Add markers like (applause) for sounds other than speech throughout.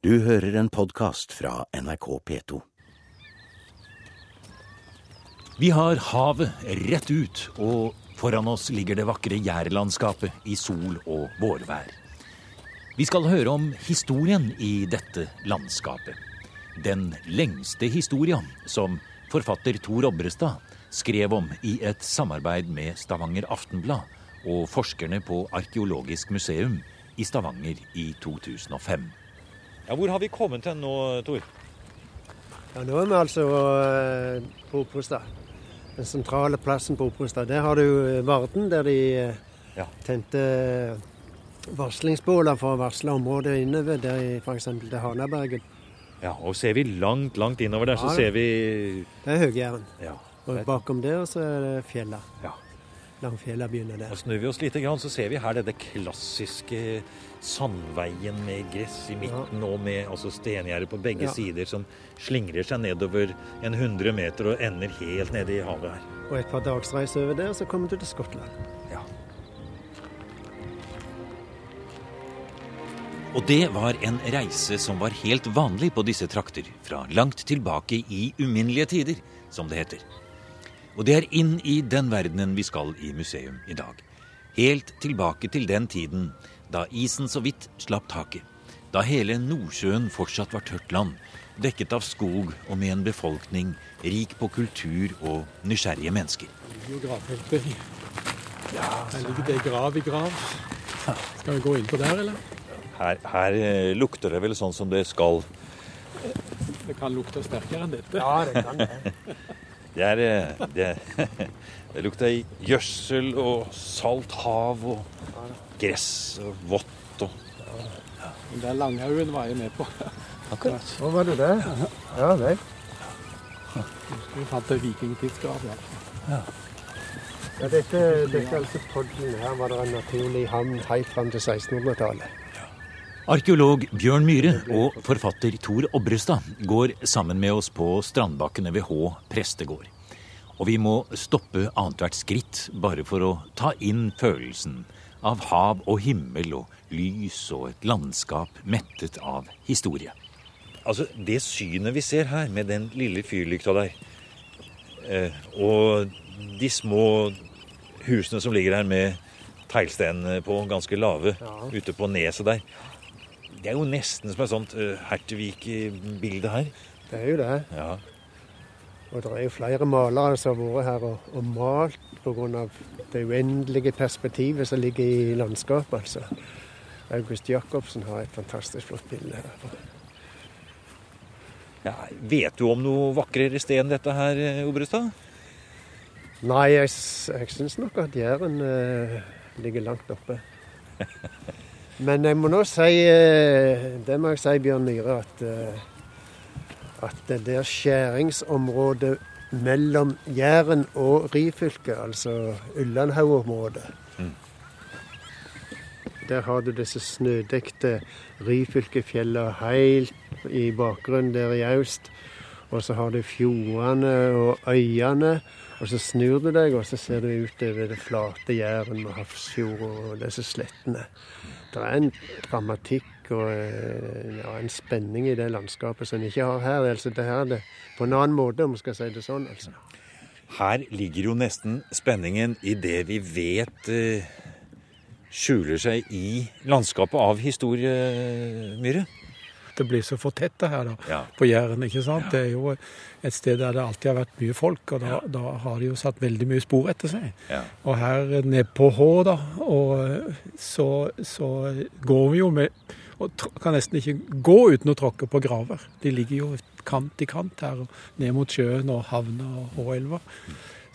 Du hører en podkast fra NRK P2. Vi har havet rett ut, og foran oss ligger det vakre jærlandskapet i sol og vårvær. Vi skal høre om historien i dette landskapet. Den lengste historia som forfatter Tor Obrestad skrev om i et samarbeid med Stavanger Aftenblad og forskerne på Arkeologisk museum i Stavanger i 2005. Ja, hvor har vi kommet hen nå, Tor? Ja, Nå er vi altså eh, på Oppostad. Den sentrale plassen på Oppostad. Der har du eh, Varden, der de eh, Ja. tente varslingsbåler for å varsle området innover, der i f.eks. til Hanabergen. Ja, og ser vi langt, langt innover der, så Ja, ser vi Det er Høgjæren. Ja. Og bakom der så er det fjellet. ja. Langfjella begynner der. Og snur vi oss litt, så ser vi her denne klassiske sandveien med gress i midten og med altså stengjerder på begge Ja. sider som slingrer seg nedover en 100 meter og ender helt nede i havet her. Og et par dagsreiser over der, så kommer du til Skottland. Ja. Og det var en reise som var helt vanlig på disse trakter, fra langt tilbake i uminnelige tider, som det heter. Og det er inn i den verdenen vi skal i museum i dag. Helt tilbake til den tiden da isen så vidt slapp taket. Da hele Nordsjøen fortsatt var tørt land, dekket av skog og med en befolkning rik på kultur og nysgjerrige mennesker. gravfeltet. Her ligger det grav i grav. Skal vi gå inn på der, eller? Her, her eh, lukter det vel sånn som det skal. Det kan lukte sterkere enn dette. Ja, det kan det. (laughs) Det, er, eh, det, (laughs) det lukter gjødsel og salt hav og gress og vått og Men Der Langhaugen var jeg med på. Akkurat. Så var du der. Ja vel. Vi fant en vikingtidsgrav. Ja. Ja, dette, dette er altså podden. Her var det en naturlig havn helt fram til 1600-tallet. Arkeolog Bjørn Myhre og forfatter Tor Obrestad går sammen med oss på strandbakkene ved Hå prestegård. Og vi må stoppe annethvert skritt bare for å ta inn følelsen av hav og himmel og lys og et landskap mettet av historie. Altså, det synet vi ser her med den lille fyrlykta der, eh, og de små husene som ligger her med teglsten på ganske lave ute på neset der, det er jo nesten som et sånt uh, Hertevik-bilde her. Det er jo det. Ja. Og det er jo flere malere som har vært her og, og malt pga. det uendelige perspektivet som ligger i landskapet. altså. August Jacobsen har et fantastisk flott bilde her. ja. Vet du om noe vakrere sted enn dette her, eh, Obrestad? Nei, jeg, jeg syns nok at Jæren eh, ligger langt oppe. (laughs) Men jeg må nå si eh, Det må jeg si, Bjørn Myhre, at, eh, at det der skjæringsområdet mellom Jæren og Ryfylke, altså Ullandhaug-området Der har du disse snødekte Ryfylkefjella helt i bakgrunnen der i øst. Og så har du fjordene og øyene. Og så snur du deg, og så ser du utover det flate Jæren og Hafrsfjord og disse slettene. Det er en dramatikk og eh, ja, en spenning i det landskapet som en ikke har her. Altså, det her er det på en annen måte, om vi skal si det sånn. altså. Her ligger jo nesten spenningen i det vi vet eh, skjuler seg i landskapet av historie, Myhre. Det blir så fortetta her da, Ja. på Jæren. ikke sant? Det er jo et sted der det alltid har vært mye folk, og da, da har de jo satt veldig mye spor etter seg. Og her nede på Hå, da, og så, så går vi jo med og kan nesten ikke gå uten å tråkke på graver. De ligger jo kant i kant her, og ned mot sjøen og havna og Håelva.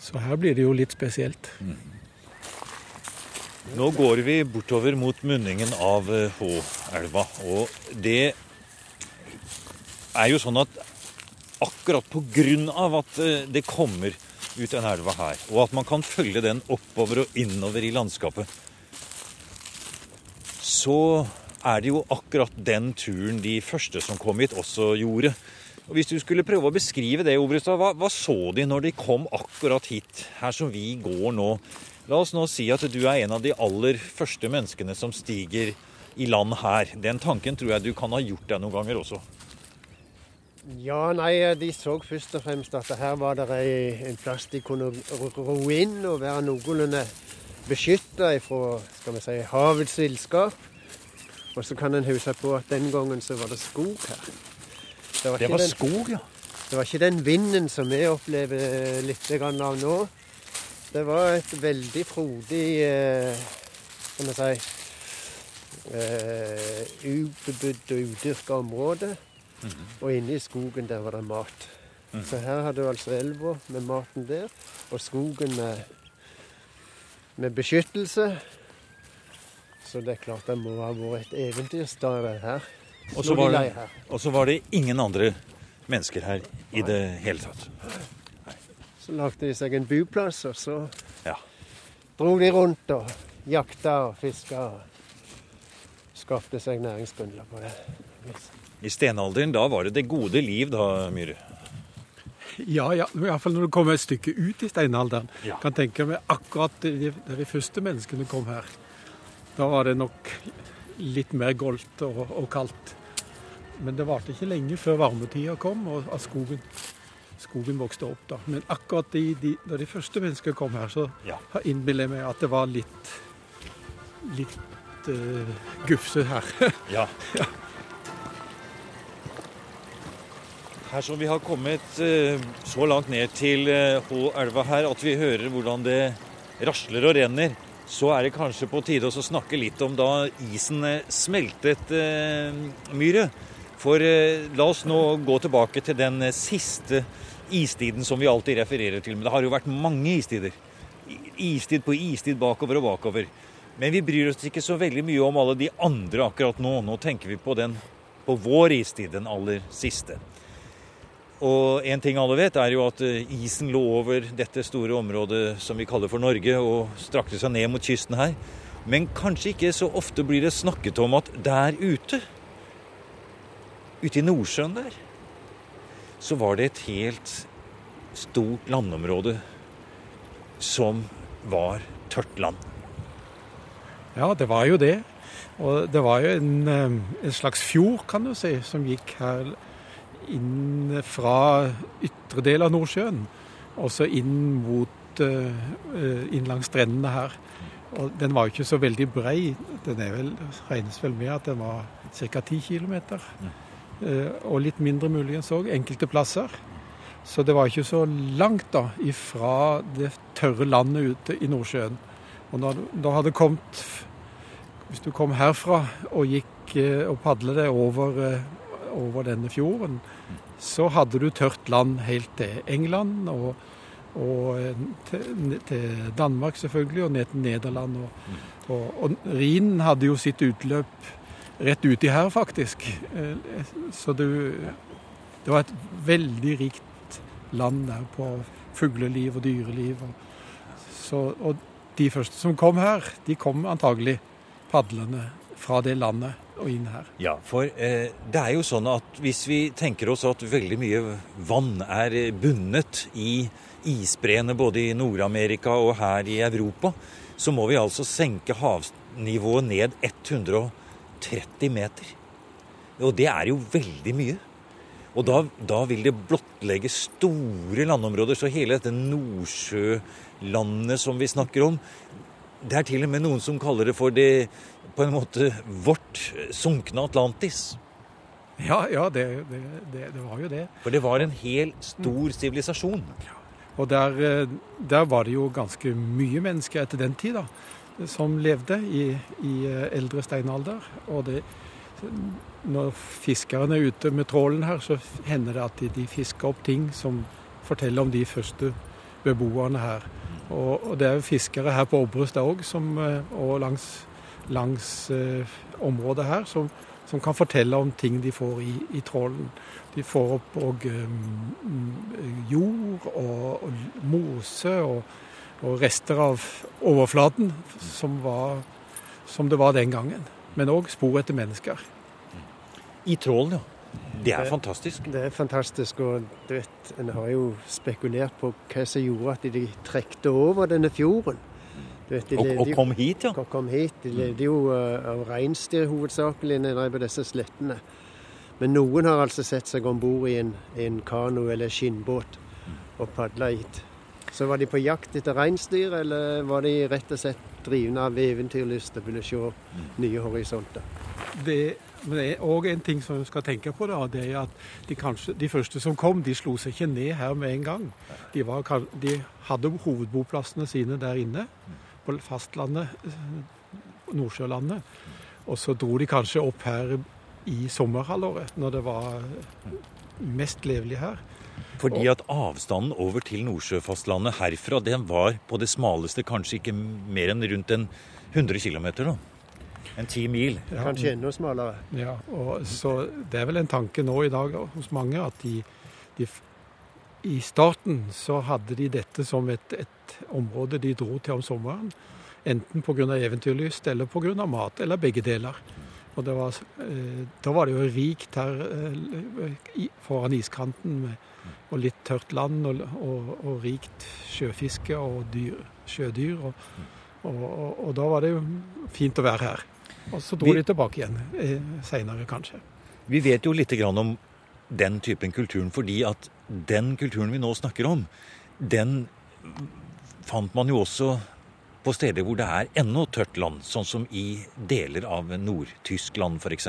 Så her blir det jo litt spesielt. Nå går vi bortover mot munningen av eh, Håelva, og det er jo sånn at akkurat av at eh, det kommer ut den elva her, og at man kan følge den oppover og innover i landskapet, så er det jo akkurat den turen de første som kom hit, også gjorde. Og Hvis du skulle prøve å beskrive det, Obrestad, hva, hva så de når de kom akkurat hit, her som vi går nå? La oss nå si at du er en av de aller første menneskene som stiger i land her. Den tanken tror jeg du kan ha gjort deg noen ganger også. Ja, nei, de så først og fremst at her var det en plass de kunne ro inn og være noenlunde beskytta fra skal vi si, havets villskap. Og så kan en huske på at den gangen så var det skog her. Det var, Det var den, skog, ja. det var ikke den vinden som vi opplever litt av nå. Det var et veldig frodig eh, Skal vi si eh, og udyrka område. Og inne i skogen der var det mat. Så her hadde du altså elva med maten der, og skogen med, med beskyttelse. Så det er klart det må ha vært et eventyrstad det her. Og så var det, var det ingen andre mennesker her i det hele tatt. Så lagde de seg en buplass, og så Ja. dro de rundt og jakta og fiska. Og skapte seg næringsgrunnlag på det. I stenalderen, da var det det gode liv, da, Myhre. Ja, ja, i hvert fall når du kommer et stykke ut i steinalderen. Ja. Kan tenke meg akkurat da de første menneskene kom her. Da var det nok litt mer goldt og, og kaldt. Men det varte ikke lenge før varmetida kom, og at skogen, skogen vokste opp. da. Men akkurat de, de, da de første menneskene kom her, så Ja. innbiller jeg meg at det var litt litt uh, gufse her. (laughs) Ja. Her som vi har kommet eh, så langt ned til Håelva H-elva her at vi hører hvordan det rasler og renner, så er det kanskje på tide å snakke litt om da isen eh, smeltet, eh, Myhre. For eh, la oss nå gå tilbake til den eh, siste istiden som vi alltid refererer til. Men det har jo vært mange istider. Istid på istid bakover og bakover. Men vi bryr oss ikke så veldig mye om alle de andre akkurat nå. Nå tenker vi på, den, på vår istid, den aller siste. Og en ting alle vet, er jo at eh, isen lå over dette store området som vi kaller for Norge, og strakte seg ned mot kysten her. Men kanskje ikke så ofte blir det snakket om at der ute, ute i Nordsjøen der, så var det et helt stort landområde som var tørt land. Ja, det var jo det. Og det var jo en, eh, en slags fjord, kan du si, som gikk her inn fra ytre del av Nordsjøen, og så inn mot eh, eh, inn langs strendene her. Og den var jo ikke så veldig brei. Den er vel, regnes vel med at den var ca. 10 km. Og litt mindre muligens òg, enkelte plasser. Så det var ikke så langt da ifra det tørre landet ute i Nordsjøen. Og når når hadde kommet Hvis du kom herfra og gikk eh, og padlet deg over, over denne fjorden, så hadde du tørt land helt til England og, og eh, til, til Danmark selvfølgelig, og ned til Nederland. Og, og, og Rhinen hadde jo sitt utløp rett uti her, faktisk. Eh, Så du Det var et veldig rikt land der på fugleliv og dyreliv. Så, og de første som kom her, de kom antagelig padlende fra det landet og inn her. Ja, for eh, det er jo sånn at hvis vi tenker oss at veldig mye vann er bundet i isbreene både i Nord-Amerika og her i Europa, så må vi altså senke havnivået ned 130 meter. Og det er jo veldig mye. Og da, da vil det blottlegge store landområder. Så hele dette Nordsjølandet som vi snakker om, det er til og med noen som kaller det for det på en måte vårt sunkne Atlantis. Ja, ja det, det, det, det var jo det. For det var en hel stor sivilisasjon. Og der, eh, der var det jo ganske mye mennesker etter den tid da, som levde i, i eh, eldre steinalder. Og det, når fiskerne er ute med trålen her, så hender det at de, de fisker opp ting som forteller om de første beboerne her. Og, og det er jo fiskere her på Obrestad òg, og langs, langs eh, området her, som, som kan fortelle om ting de får i, i trålen. De får opp òg jord og, og mose og, og rester av overflaten som, var, som det var den gangen. Men òg spor etter mennesker. I trålen, ja. Det er fantastisk. Det er fantastisk. Og du vet, en har jo spekulert på hva som gjorde at de trekte over denne fjorden. Du vet, de Og, levde og kom hit, ja. og kom hit. De levde jo eh, av reinsdyr hovedsakelig nede på disse slettene. Men noen har altså sett seg om bord i en, en kano eller skinnbåt og padla hit. Så var de på jakt etter reinsdyr, eller var de rett og slett drivne av eventyrlyst og ville se nye horisonter? Det, men det er òg en ting som vi skal tenke på, da, det er at de, kanskje, de første som kom, de slo seg ikke ned her med en gang. De, var, de hadde hovedboplassene sine der inne, på fastlandet, eh, Nordsjølandet. Og så dro de kanskje opp her i sommerhalvåret, når det var mest levelig her. Fordi at avstanden over til Nordsjøfastlandet herfra, den var på det smaleste kanskje ikke mer enn rundt en 100 km, da. En ti mil. Ja. Kanskje enda smalere. Ja, og så Det er vel en tanke nå i dag hos mange at de, de I starten så hadde de dette som et, et område de dro til om sommeren. Enten pga. eventyrlyst eller pga. mat, eller begge deler. Og det var, eh, Da var det jo rikt her eh, foran iskanten, med, og litt tørt land, og, og, og rikt sjøfiske og dyr, sjødyr. Og, og, da var det jo fint å være her. Og så dro Vi- de tilbake igjen eh, seinere, kanskje. Vi vet jo litt grann om den typen kulturen fordi at den kulturen vi nå snakker om, den fant man jo også på steder hvor det er ennå tørt land, sånn som i deler av Nord-Tyskland f.eks.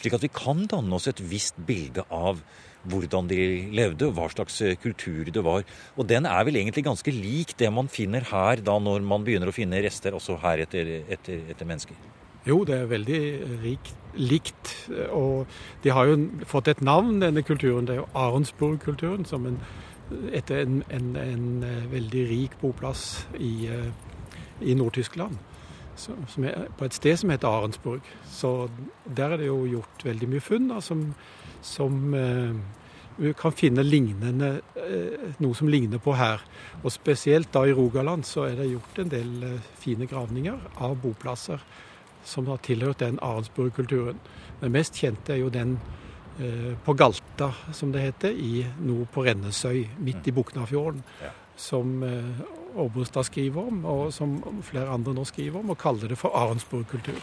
Slik at vi kan danne oss et visst bilde av hvordan de levde, og hva slags eh, kultur det var. Og den er vel egentlig ganske lik det man finner her da når man begynner å finne rester også her etter, etter, etter mennesker. Jo, det er veldig rikt, likt. Og de har jo fått et navn, denne kulturen. Det er jo Arensburg-kulturen, som en, etter en, en, en eh, veldig rik boplass i, eh, i Nord-Tyskland. På et sted som heter Arensburg. Så der er det jo gjort veldig mye funn da, som, som eh, vi kan finne lignende, noe som ligner på her. Og spesielt da i Rogaland så er det gjort en del fine gravninger av boplasser som har tilhørt den Arensburg-kulturen. Den mest kjente er jo den eh, på Galta, som det heter, i nord på Rennesøy, midt i Buknafjorden. Ja. Som eh, skriver om, og som flere andre nå skriver om, og kaller det for Arensburg-kultur.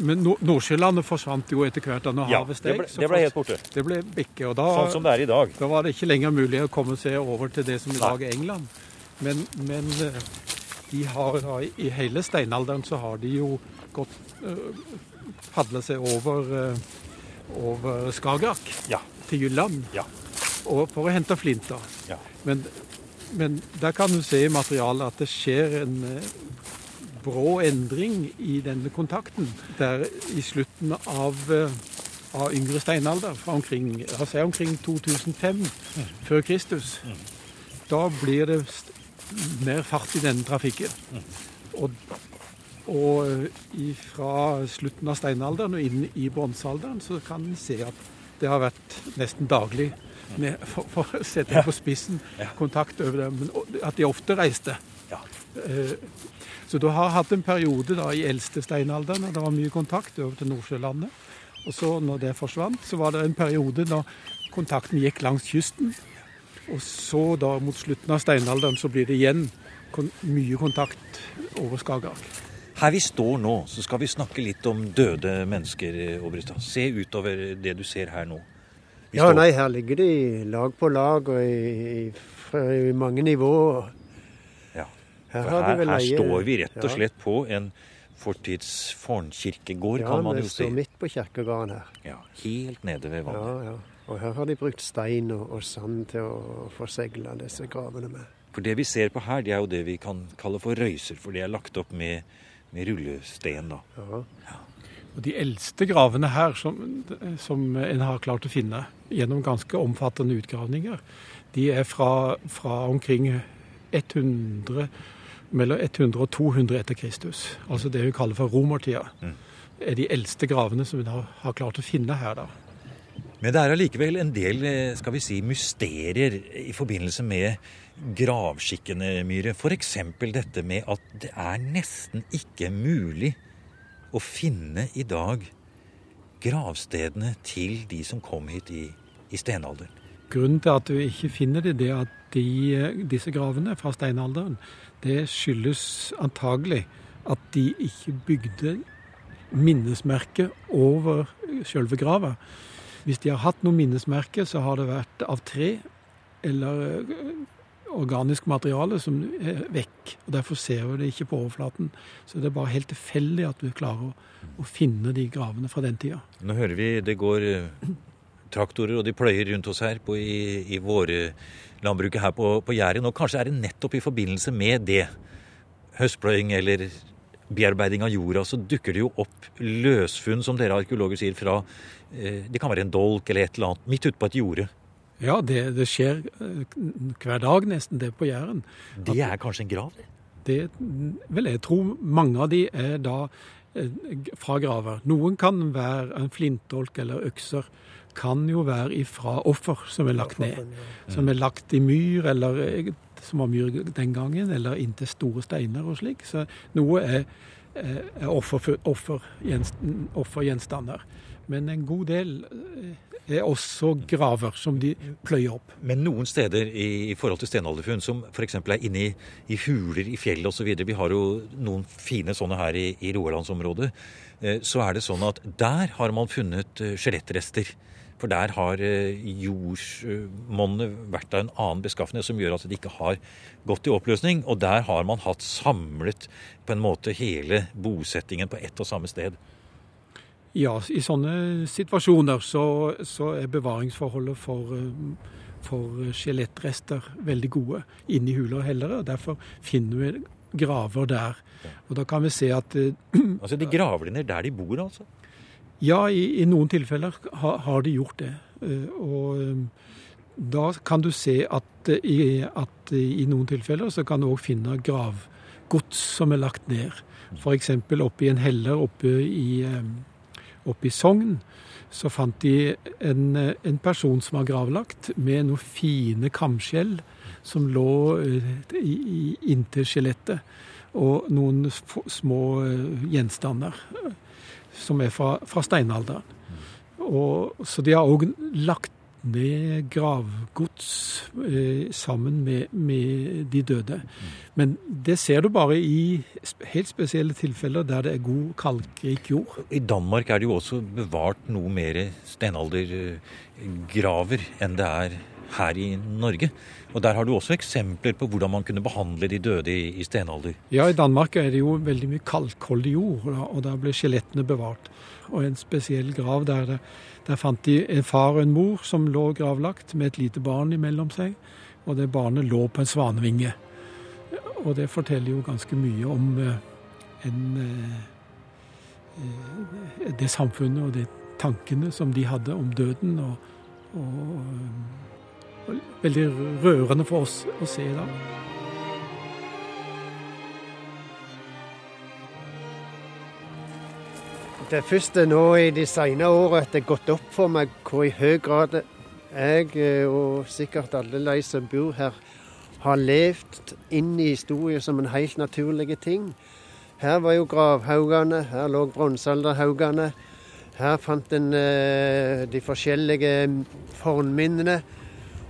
Men Nord- Nordsjølandet forsvant jo etter hvert da når Ja, havet det ble, det ble helt borte. det ble bikke, og da, Sånn som det er i dag. da var det ikke lenger mulig å komme seg over til det som i dag er England. Men, men eh, de har i hele steinalderen så har de jo gått uh, padla seg over, eh, over Skagerrak Ja. til Jylland Ja. og for å hente flinter. Ja. Men, men der kan du se i materialet at det skjer en eh, brå endring i denne kontakten. Der i slutten av, eh, av yngre steinalder, fra omkring, altså omkring 2005 før Kristus, da blir det mer fart i denne trafikken. Og, og eh, fra slutten av steinalderen og inn i bronsealderen så kan en se at det har vært nesten daglig, med, for, for å sette det på spissen, kontakt over dem. Men at de ofte reiste. Ja. Eh, Så du har hatt en periode da i eldste steinalderen, og det var mye kontakt over til Nordsjølandet. Og så når det forsvant, så var det en periode da kontakten gikk langs kysten. Og så da mot slutten av steinalderen så blir det igjen mye kontakt over Skagerrak. Her vi står nå, så skal vi snakke litt om døde mennesker, Obrita. Se utover det du ser her nå. Vi Ja, står- nei, her ligger de lag på lag og i, i, i mange nivåer. Ja. Her, For har her, her står vi rett og Ja. slett på en fortids fornkirkegård, Ja, kan man vi jo si. står midt på kirkegården her. Ja, helt nede ved vannet. Ja, ja. Og her har de brukt stein og, og sand til å forsegle disse gravene med. For det vi ser på her, det er jo det vi kan kalle for røyser, for det er lagt opp med, med rullesten. da. Ja. Og de eldste gravene her som, som en har klart å finne gjennom ganske omfattende utgravninger, de er fra, fra omkring 100, mellom 100 og 200 etter Kristus. Altså det vi kaller for romertida. Mm. er de eldste gravene som en har, har klart å finne her. da. Men det er allikevel en del eh, skal vi si, mysterier i forbindelse med gravskikkene, Myhre. F.eks. dette med at det er nesten ikke mulig å finne i dag gravstedene til de som kom hit i, i stenalderen. Grunnen til at du ikke finner det, det at de, disse gravene fra steinalderen, det skyldes antagelig at de ikke bygde minnesmerke over selve grava. Hvis de har hatt noe minnesmerke, så har det vært av tre eller organisk materiale som er vekk. og Derfor ser vi det ikke på overflaten. Så det er bare helt tilfeldig at du klarer å, å finne de gravene fra den tida. Nå hører vi det går traktorer, og de pløyer rundt oss her på, i, i våre landbruket her på, på Jæren. Og kanskje er det nettopp i forbindelse med det, høstpløying eller bearbeiding av jorda, så dukker det jo opp løsfunn, som dere arkeologer sier, fra eh, Det kan være en dolk eller et eller annet, midt ute på et jorde. Ja, det, det, skjer hver dag nesten, det på Jæren. Det er kanskje en grav, det? Det vil jeg tror mange av de er da fra graver. Noen kan være en flintdolk eller økser kan jo være ifra offer som er lagt ned. Som er lagt i myr, eller som var myr den gangen, eller inntil store steiner og slik. Så noe er, er offergjenstander. Offer Men en god del også graver som de pløyer opp. Men noen steder i, forhold til stenalderfunn, som f.eks. er inne i, i huler i fjellet osv., vi har jo noen fine sånne her i, i Roalandsområdet. eh, så er det sånn at der har man funnet eh, skjelettrester. For der har eh, jordsmonnet vært av en annen beskaffenhet som gjør at det ikke har gått i oppløsning. Og der har man hatt samlet på en måte hele bosettingen på ett og samme sted. Ja, i sånne situasjoner så, så er bevaringsforholdet for, eh, for skjelettrester veldig gode inne i huler og hellere. og Derfor finner vi graver der. Og da kan vi se at (clears throat) Altså de graver de ned der de bor, altså? Ja, i, i noen tilfeller har, har, de gjort det. Eh, og eh, da kan du se at eh, i, at i noen tilfeller så kan du òg finne gravgods som er lagt ned. F.eks. oppe i en heller oppe i, oppe i Sogn så fant de en, en, person som var gravlagt med noen fine kamskjell som lå i, i, inntil skjelettet, og noen små gjenstander som er fra, fra steinalderen. Og, så de har òg lagt ned gravgods eh, sammen med, med, de døde. Men det ser du bare i helt spesielle tilfeller der det er god kalkrik jord. I Danmark er det jo også bevart noe mer steinaldergraver enn det er her i Norge. Og Der har du også eksempler på hvordan man kunne behandle de døde i, i stenalder. Ja, i Danmark er det jo veldig mye kalkholdig jord, og der blir skjelettene bevart. Og en spesiell grav der, det, der fant de en far og en mor som lå gravlagt med et lite barn imellom seg. Og det barnet lå på en svanevinge. Og det forteller jo ganske mye om uh, en, uh, det samfunnet og de tankene som de hadde om døden. og, og veldig rørende for oss å se i dag. Det er først nå i de senere årene at det er gått opp for meg hvor i høy grad jeg, eh, og sikkert alle de som bor her, har levd inn i historien som en helt naturlig ting. Her var jo gravhaugene, her lå bronsealderhaugene. Her fant en eh, de forskjellige fornminnene.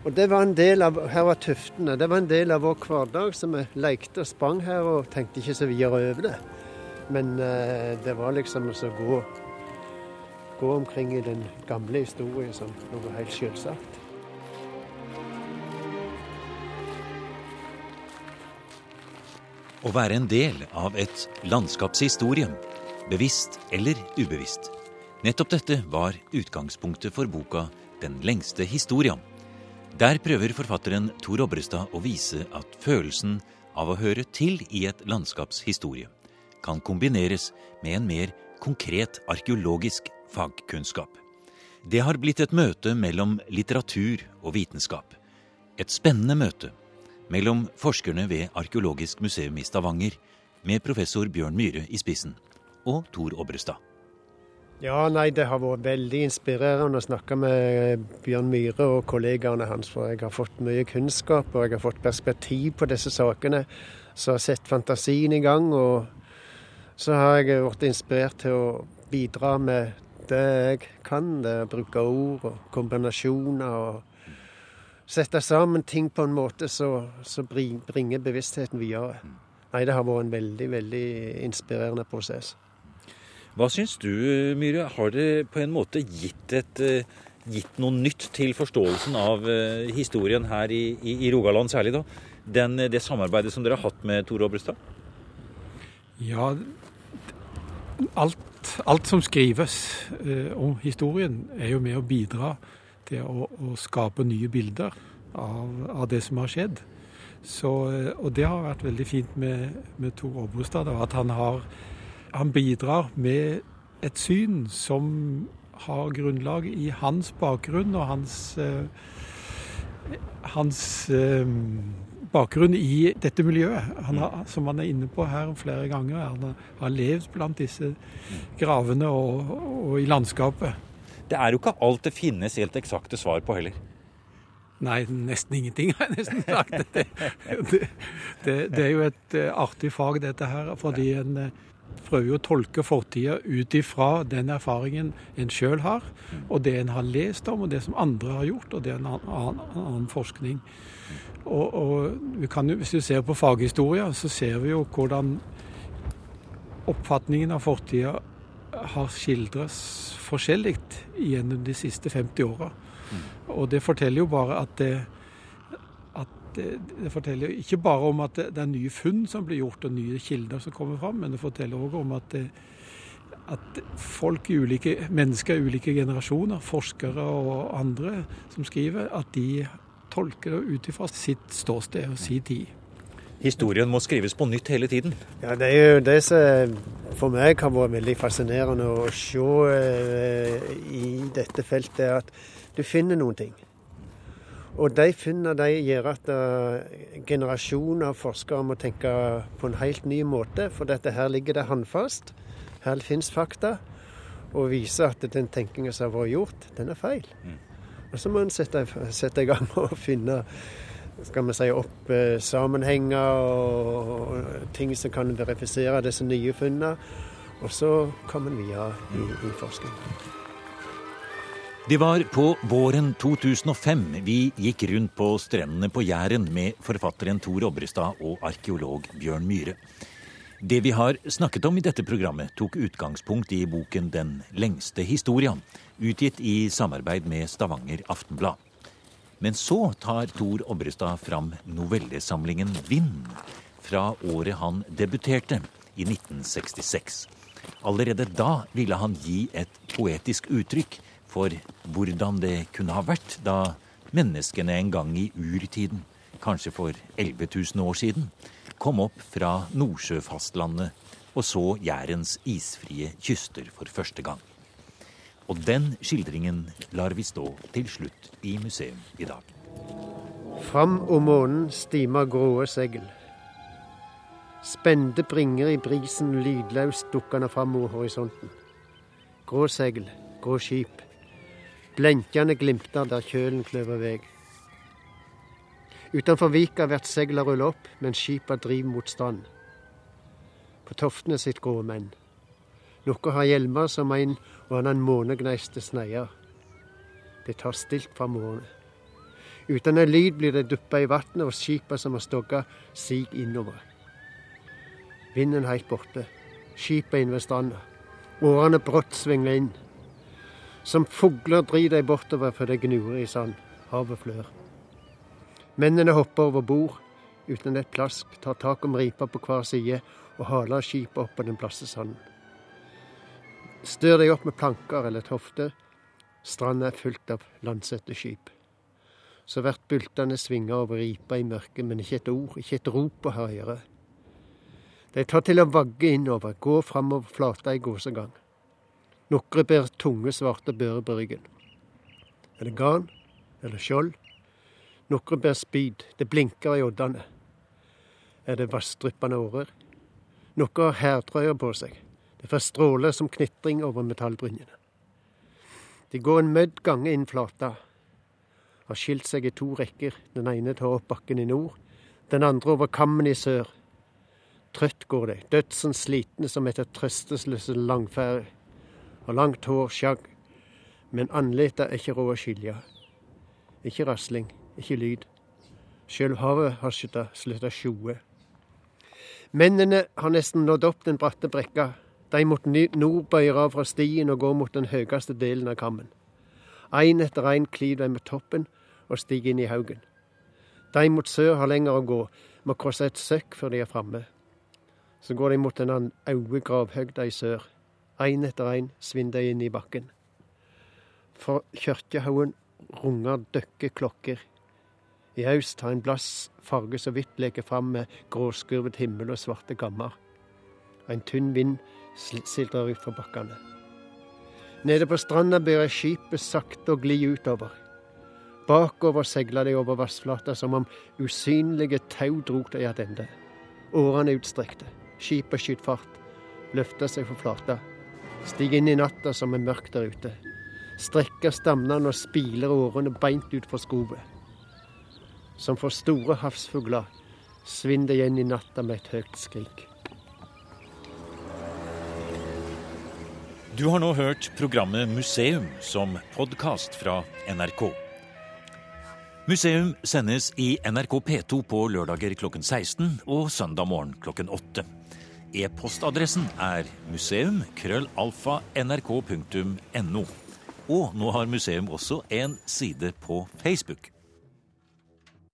Og det var en del av, Her var tuftene. Det var en del av vår hverdag, så vi lekte og sprang her og tenkte ikke så videre over det. Men eh, det var liksom å gå, gå omkring i den gamle historien som noe helt selvsagt. Å være en del av et landskapshistorie, bevisst eller ubevisst. Nettopp dette var utgangspunktet for boka Den lengste historia der prøver forfatteren Tor Obrestad å vise at følelsen av å høre til i et landskaps historie kan kombineres med en mer konkret arkeologisk fagkunnskap. Det har blitt et møte mellom litteratur og vitenskap. Et spennende møte mellom forskerne ved Arkeologisk museum i Stavanger, med professor Bjørn Myhre i spissen, og Tor Obrestad. Ja, nei, Det har vært veldig inspirerende å snakke med Bjørn Myhre og kollegaene hans. For jeg har fått mye kunnskap og jeg har fått perspektiv på disse sakene. Så jeg har sett fantasien i gang. Og så har jeg blitt inspirert til å bidra med det jeg kan. Det å bruke ord og kombinasjoner. og sette sammen ting på en måte som bringer bevisstheten videre. Nei, det har vært en veldig, veldig inspirerende prosess. Hva syns du, Myhre? Har det på en måte gitt, et, eh, gitt noe nytt til forståelsen av eh, historien her i, i, i Rogaland, særlig da? Den, det samarbeidet som dere har hatt med Tore Obrestad? Ja, alt, alt som skrives eh, om historien, er jo med å bidra til å, å skape nye bilder av, av, det som har skjedd. Så, eh, og det har vært veldig fint med, med Tor Aabostad, at han har han bidrar med et syn som har grunnlag i hans bakgrunn og hans, eh, hans bakgrunn i dette miljøet, han har, som han er inne på her flere ganger. Han har levd blant disse gravene og, og, i landskapet. Det er jo ikke alt det finnes helt eksakte svar på heller. Nei, nesten ingenting, har jeg nesten sagt. (laughs) Det, det, det, det er jo et eh, artig fag, dette her. fordi en prøver jo å tolke fortida ut ifra den erfaringen en sjøl har, og det en har lest om, og det som andre har gjort, og det er en annen, annen forskning. Og, og kan, Hvis du ser på faghistoria, så ser vi jo hvordan oppfatningen av fortida har skildres forskjellig gjennom de siste 50 åra. Og det forteller jo bare at det det, det, forteller ikke bare om at det, det, er nye funn som blir gjort, og nye kilder som kommer fram, men det forteller òg om at, at folk i ulike, mennesker i ulike generasjoner, forskere og andre som skriver, at de tolker det ut ifra sitt ståsted og sin tid. Historien må skrives på nytt hele tiden. Ja, Det er jo det som for meg har vært veldig fascinerende å se eh, i dette feltet, at du finner noen ting. Og de funnene de gjør at uh, generasjoner av forskere må tenke på en helt ny måte. For dette her ligger det håndfast. Her finnes fakta. Og viser at den tenkinga som har vært gjort, den er feil. Mm. Og så må en sette, sette, i gang og finne skal vi si, opp eh, sammenhenger og, og, ting som kan verifisere disse nye funnene. Og så kommer en videre i, i forskningen. Det var på våren 2005 vi gikk rundt på strendene på Jæren med forfatteren Tor Obrestad og arkeolog Bjørn Myhre. Det vi har snakket om i dette programmet, tok utgangspunkt i boken Den lengste historia, utgitt i samarbeid med Stavanger Aftenblad. Men så tar Tor Obrestad fram novellesamlingen Vind, fra året han debuterte, i 1966. Allerede da ville han gi et poetisk uttrykk for hvordan det kunne ha vært da menneskene en gang i urtiden, kanskje for 11 000 år siden, kom opp fra Nordsjøfastlandet og så Jærens isfrie kyster for første gang. Og den skildringen lar vi stå til slutt i museum i dag. Fram om månen stimer gråe segl. Spente bringer i brisen lydløst dukkende fram mot horisonten. Grå segl, grå skip. Blenkende glimter der kjølen kløver vei. Utenfor vika blir segla rulla opp men skipa driver mot strand. På toftene sitt grå menn. Noen har hjelmer som en og annen månegneiste sneier. Det tar stilt fra månen. Uten en lyd blir det duppa i vannet, og skipa som har stogga, sig innover. Vinden heilt borte. Skipa inn ved stranda. Årene brått svinger inn. Som fugler drir de bortover for det gnurer i sand. Havet flør. Mennene hopper over bord uten et plask, tar tak om ripa på hver side og haler skipet opp på den blasse sanden. Stør deg opp med planker eller tofter. Stranda er fullt av landsette skip. Så blir bultene svinga over ripa i mørket, men ikke et ord, ikke et rop å høre. De tar til å vagge innover, gå framover flata i gåsegang. Nokre bærer tunge, svarte bører på ryggen. Er det garn eller skjold? Nokre bærer spyd, det blinker i oddene. Er det vassdryppende årer? Noen har hærtrøyer på seg. Det får stråler som knitring over metallbrynjene. De går en mødd gange inn flata. Har skilt seg i to rekker. Den ene tar opp bakken i nord, den andre over kammen i sør. Trøtt går de, dødsens slitne som etter trøstesløse langferd har langt hår, skjagg, men andletet er ikke råd å skilje. Ikke rasling, ikke lyd. Sjøl havet har slutta å sjoe. Mennene har nesten nådd opp den bratte brekka. De mot nord bøyer av fra stien og går mot den høyeste delen av kammen. Én etter én klyver de med toppen og stiger inn i haugen. De mot sør har lenger å gå, må krosse et søkk før de er framme. Så går de mot den øde gravhøgda i sør. Én etter én svinner de inn i bakken. For kirkehaugen runger døkke klokker. I øst har en blass farge så vidt leker fram med gråskurvet himmel og svarte gammer. En tynn vind sildrer ut fra bakkene. Nede på stranda ber skipet sakte å gli utover. Bakover seiler de over vassflata som om usynlige tau drog de attende. Årene utstrekte. Skipet skyter fart, løfter seg fra flata. Stiger inn i natta som er mørkt der ute. Strekker stammene og spiler årene beint ut fra skovet. Som for store havsfugler svinner igjen i natta med et høyt skrik. Du har nå hørt programmet Museum som podkast fra NRK. Museum sendes i NRK P2 på lørdager klokken 16 og søndag morgen klokken 8. E-postadressen er museum.krøllalfa.nrk.no. Og nå har museum også en side på Facebook.